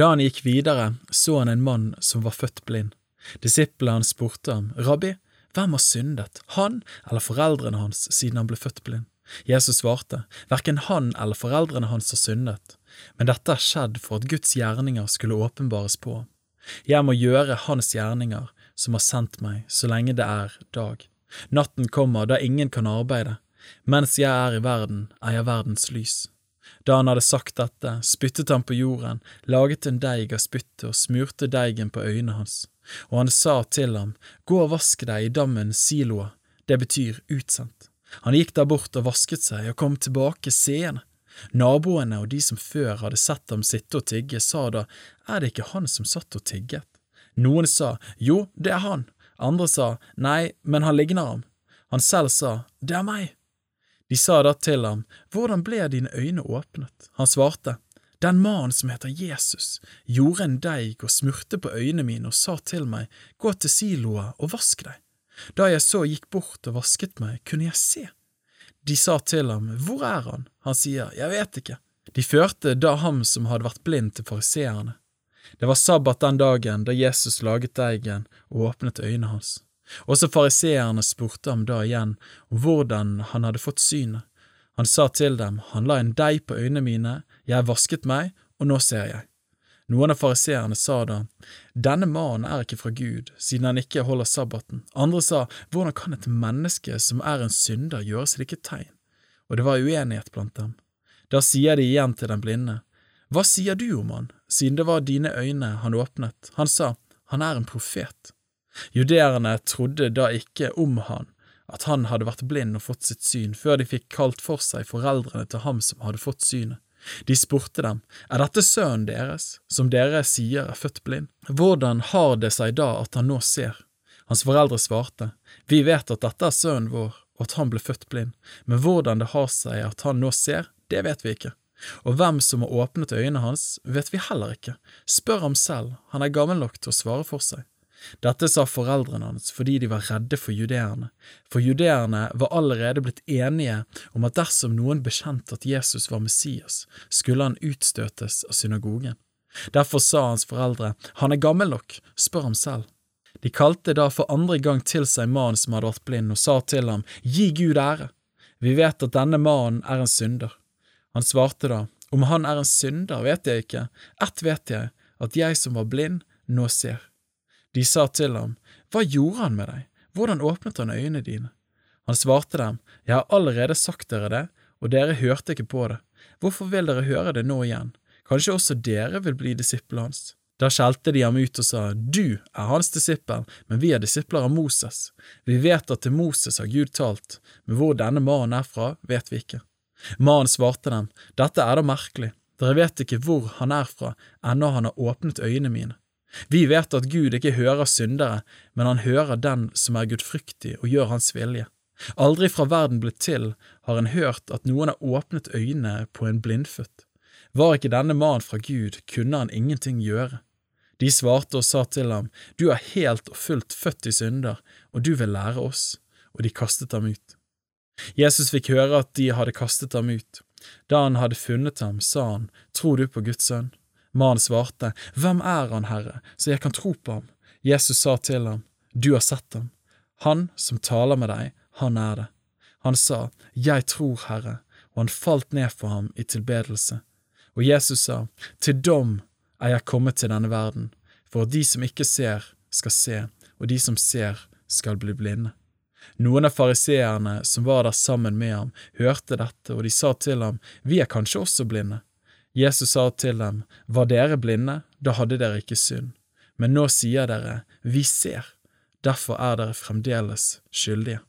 da han gikk videre, så han en mann som var født blind. Disiplene hans spurte ham, Rabbi, hvem har syndet, han eller foreldrene hans, siden han ble født blind? Jesus svarte, verken han eller foreldrene hans har syndet, men dette er skjedd for at Guds gjerninger skulle åpenbares på. Jeg må gjøre hans gjerninger, som har sendt meg, så lenge det er dag. Natten kommer da ingen kan arbeide. Mens jeg er i verden, er jeg verdens lys. Da han hadde sagt dette, spyttet han på jorden, laget en deig av spyttet og smurte deigen på øynene hans. Og han sa til ham, Gå og vask deg i dammen Siloa, det betyr utsendt. Han gikk der bort og vasket seg og kom tilbake seende. Naboene og de som før hadde sett ham sitte og tigge, sa da, Er det ikke han som satt og tigget? Noen sa, Jo, det er han. Andre sa, Nei, men han ligner ham. Han selv sa, Det er meg. De sa da til ham, Hvordan ble dine øyne åpnet? Han svarte, Den mannen som heter Jesus, gjorde en deig og smurte på øynene mine og sa til meg, Gå til siloa og vask deg. Da jeg så gikk bort og vasket meg, kunne jeg se. De sa til ham, Hvor er han? Han sier, Jeg vet ikke. De førte da ham som hadde vært blind, til fariseerne. Det var sabbat den dagen da Jesus laget deigen og åpnet øynene hans. Også fariseerne spurte ham da igjen om hvordan han hadde fått synet. Han sa til dem, Han la en deig på øynene mine, jeg vasket meg, og nå ser jeg. Noen av fariseerne sa da, Denne mannen er ikke fra Gud, siden han ikke holder sabbaten. Andre sa, Hvordan kan et menneske som er en synder, gjøre slike tegn? Og det var uenighet blant dem. Da sier de igjen til den blinde, Hva sier du om han, siden det var dine øyne han åpnet? Han sa, Han er en profet. Judeerne trodde da ikke om han, at han hadde vært blind og fått sitt syn, før de fikk kalt for seg foreldrene til ham som hadde fått synet. De spurte dem, er dette sønnen deres, som dere sier er født blind? Hvordan har det seg da at han nå ser? Hans foreldre svarte, vi vet at dette er sønnen vår, og at han ble født blind, men hvordan det har seg at han nå ser, det vet vi ikke. Og hvem som har åpnet øynene hans, vet vi heller ikke, spør ham selv, han er gammel nok til å svare for seg. Dette sa foreldrene hans fordi de var redde for judeerne, for judeerne var allerede blitt enige om at dersom noen bekjente at Jesus var Messias, skulle han utstøtes av synagogen. Derfor sa hans foreldre, han er gammel nok, spør ham selv. De kalte da for andre gang til seg mannen som hadde vært blind, og sa til ham, Gi Gud ære, vi vet at denne mannen er en synder. Han svarte da, Om han er en synder, vet jeg ikke, ett vet jeg, at jeg som var blind, nå ser. De sa til ham, Hva gjorde han med deg, hvordan åpnet han øynene dine? Han svarte dem, Jeg har allerede sagt dere det, og dere hørte ikke på det. Hvorfor vil dere høre det nå igjen? Kanskje også dere vil bli disiplene hans? Da skjelte de ham ut og sa, Du er hans disippel, men vi er disipler av Moses. Vi vet at til Moses har Gud talt, men hvor denne mannen er fra, vet vi ikke. Mannen svarte dem, Dette er da merkelig, dere vet ikke hvor han er fra, ennå han har åpnet øynene mine. Vi vet at Gud ikke hører syndere, men han hører den som er gudfryktig og gjør hans vilje. Aldri fra verden blitt til har en hørt at noen har åpnet øynene på en blindfødt. Var ikke denne mannen fra Gud, kunne han ingenting gjøre. De svarte og sa til ham, Du er helt og fullt født i synder, og du vil lære oss, og de kastet ham ut. Jesus fikk høre at de hadde kastet ham ut. Da han hadde funnet ham, sa han, Tror du på Guds sønn? Mannen svarte, Hvem er han, Herre, så jeg kan tro på ham? Jesus sa til ham, Du har sett ham. Han som taler med deg, han er det. Han sa, Jeg tror, Herre, og han falt ned for ham i tilbedelse. Og Jesus sa, Til dom er jeg kommet til denne verden, for at de som ikke ser, skal se, og de som ser, skal bli blinde. Noen av fariseerne som var der sammen med ham, hørte dette, og de sa til ham, Vi er kanskje også blinde. Jesus sa til dem, Var dere blinde, da hadde dere ikke synd, men nå sier dere, Vi ser, derfor er dere fremdeles skyldige.